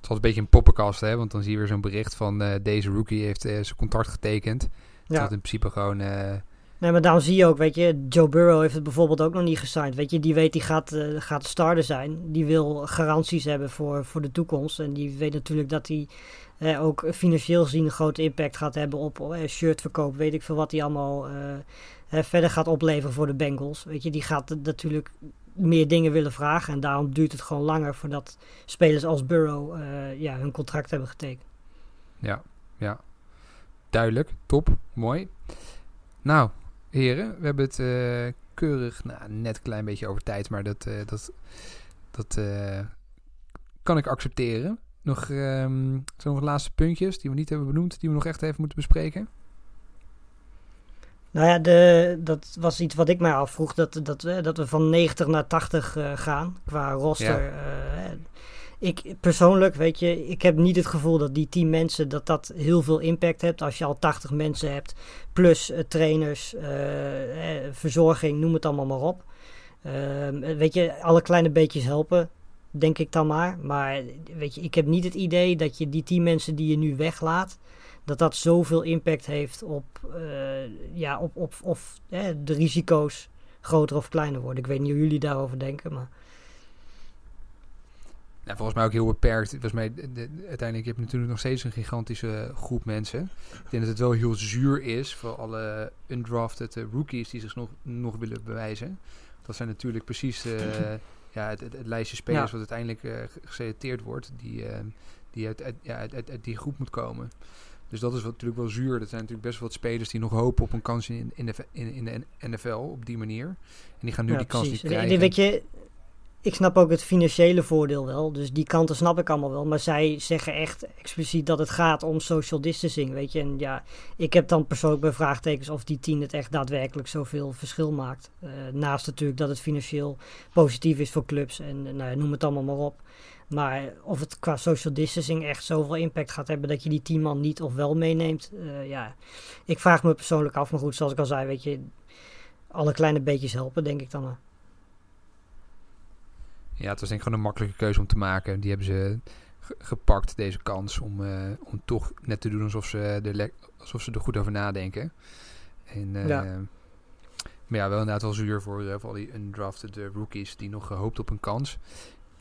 Was een beetje een poppenkast, hè? Want dan zie je weer zo'n bericht van uh, deze rookie heeft zijn contract getekend. Dat ja. in principe gewoon Nee, maar daarom zie je ook, weet je, Joe Burrow heeft het bijvoorbeeld ook nog niet gesigned. Weet je, die weet die gaat, uh, gaat starter zijn. Die wil garanties hebben voor, voor de toekomst. En die weet natuurlijk dat hij eh, ook financieel gezien een grote impact gaat hebben op uh, shirtverkoop. Weet ik veel wat hij allemaal uh, verder gaat opleveren voor de Bengals. Weet je, die gaat natuurlijk meer dingen willen vragen. En daarom duurt het gewoon langer voordat spelers als Burrow ja, hun contract hebben getekend. Ja, ja. Duidelijk, top, mooi. Nou, heren. We hebben het uh, keurig, nou, net een klein beetje over tijd, maar dat, uh, dat, dat kan ik accepteren. Nog, um, laatste puntjes die we niet hebben benoemd, die we nog echt even moeten bespreken? Nou ja, de, dat was iets wat ik mij afvroeg, dat, dat, dat we van 90 naar 80 gaan qua roster. Ja ik persoonlijk, weet je, ik heb niet het gevoel dat die 10 mensen, dat dat heel veel impact heeft. Als je al 80 mensen hebt, plus uh, trainers, verzorging, noem het allemaal maar op. Uh, weet je, alle kleine beetjes helpen, denk ik dan maar. Maar weet je, ik heb niet het idee dat je die 10 mensen die je nu weglaat, dat dat zoveel impact heeft op, ja, op, op of de risico's groter of kleiner worden. Ik weet niet hoe jullie daarover denken, maar... Nou, volgens mij ook heel beperkt. Volgens mij, de, uiteindelijk heb je natuurlijk nog steeds een gigantische groep mensen. Ik denk dat het wel heel zuur is voor alle undrafted uh, rookies die zich nog, nog willen bewijzen. Dat zijn natuurlijk precies uh, ja, het, het, het, lijstje spelers ja. wat uiteindelijk uh, geselecteerd wordt. Die, die uit, uit, ja, uit, uit, die groep moet komen. Dus dat is wat, natuurlijk wel zuur. Dat zijn natuurlijk best wel wat spelers die nog hopen op een kans in, in, de, in, in de NFL op die manier. En die gaan nu ja, die kans niet krijgen. Weet je, ik snap ook het financiële voordeel wel. Dus die kanten snap ik allemaal wel. Maar zij zeggen echt expliciet dat het gaat om social distancing. Weet je, en ja, ik heb dan persoonlijk bij vraagtekens of die tien het echt daadwerkelijk zoveel verschil maakt. Uh, naast natuurlijk dat het financieel positief is voor clubs en nou, noem het allemaal maar op. Maar of het qua social distancing echt zoveel impact gaat hebben dat je die tien man niet of wel meeneemt. Uh, ja, ik vraag me persoonlijk af. Maar goed, zoals ik al zei, weet je, alle kleine beetjes helpen, denk ik dan. Ja, het was denk ik gewoon een makkelijke keuze om te maken. Die hebben ze gepakt, deze kans, om, uh, om toch net te doen alsof ze, er alsof ze er goed over nadenken. En, uh, ja. Maar ja, wel inderdaad wel zuur voor, voor al die undrafted rookies die nog hoopt op een kans.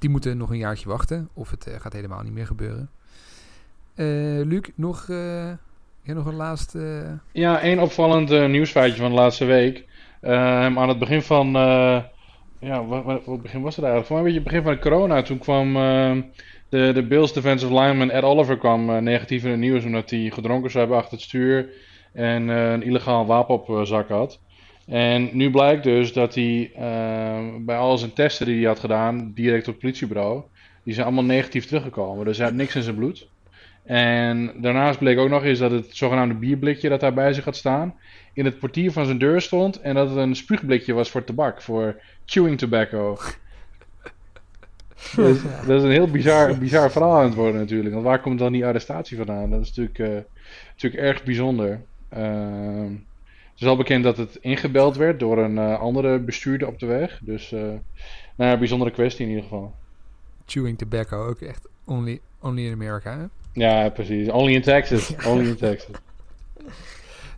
Die moeten nog een jaartje wachten, of het gaat helemaal niet meer gebeuren. Luc, nog, ja, nog een laatste... Ja, één opvallend nieuwsfeitje van de laatste week. Ehm, aan het begin van ja, wat, begin was het eigenlijk? Voor een beetje het begin van de corona. Toen kwam uh, de, de Bills defensive lineman Ed Oliver kwam, negatief in het nieuws omdat hij gedronken zou hebben achter het stuur en een illegaal wapen op zak had. En nu blijkt dus dat hij ehm, bij al zijn testen die hij had gedaan, direct op het politiebureau, die zijn allemaal negatief teruggekomen. Dus hij had niks in zijn bloed. En daarnaast bleek ook nog eens dat het zogenaamde bierblikje dat hij bij zich had staan, in het portier van zijn deur stond en dat het een spuugblikje was voor tabak, voor chewing tobacco. dat, is, dat is een heel bizar, bizar verhaal aan het worden natuurlijk. Want waar komt dan die arrestatie vandaan? Dat is natuurlijk, uh, natuurlijk erg bijzonder. Uh, het is al bekend dat het ingebeld werd door een uh, andere bestuurder op de weg. Dus, uh, nou ja, bijzondere kwestie in ieder geval. Chewing tobacco, ook echt only, only in Amerika, hè? Ja, precies. Only in Texas. Only in Texas.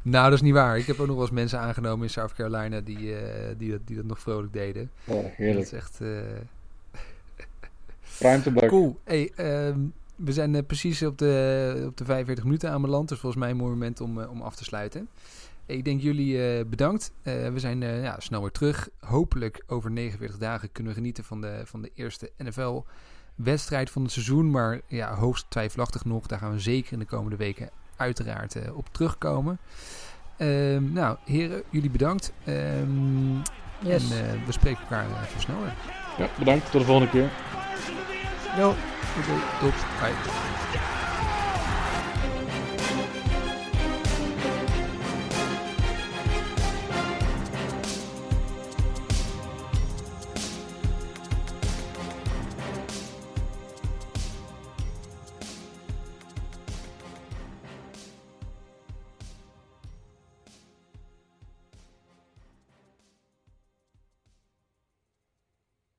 Nou, dat is niet waar. Ik heb ook nog wel eens mensen aangenomen in South Carolina die, uh, die, dat, die dat nog vrolijk deden. Oh, heerlijk. Dat is echt... Uh... Ruimtebak. Cool. Hey, um, we zijn uh, precies op de, op de 45 minuten aanbeland. Dus volgens mij een mooi moment om, om af te sluiten. Ik denk jullie bedankt. we zijn ja, snel weer terug. Hopelijk over 49 dagen kunnen we genieten van de, van de eerste NFL wedstrijd van het seizoen. Maar ja, hoogst twijfelachtig nog. Daar gaan we zeker in de komende weken uiteraard uh, op terugkomen. Um, nou, heren, jullie bedankt. Um, yes. En uh, we spreken elkaar uh, even sneller. Ja, bedankt. Tot de volgende keer. Jo. Oké, okay, tot. Bye.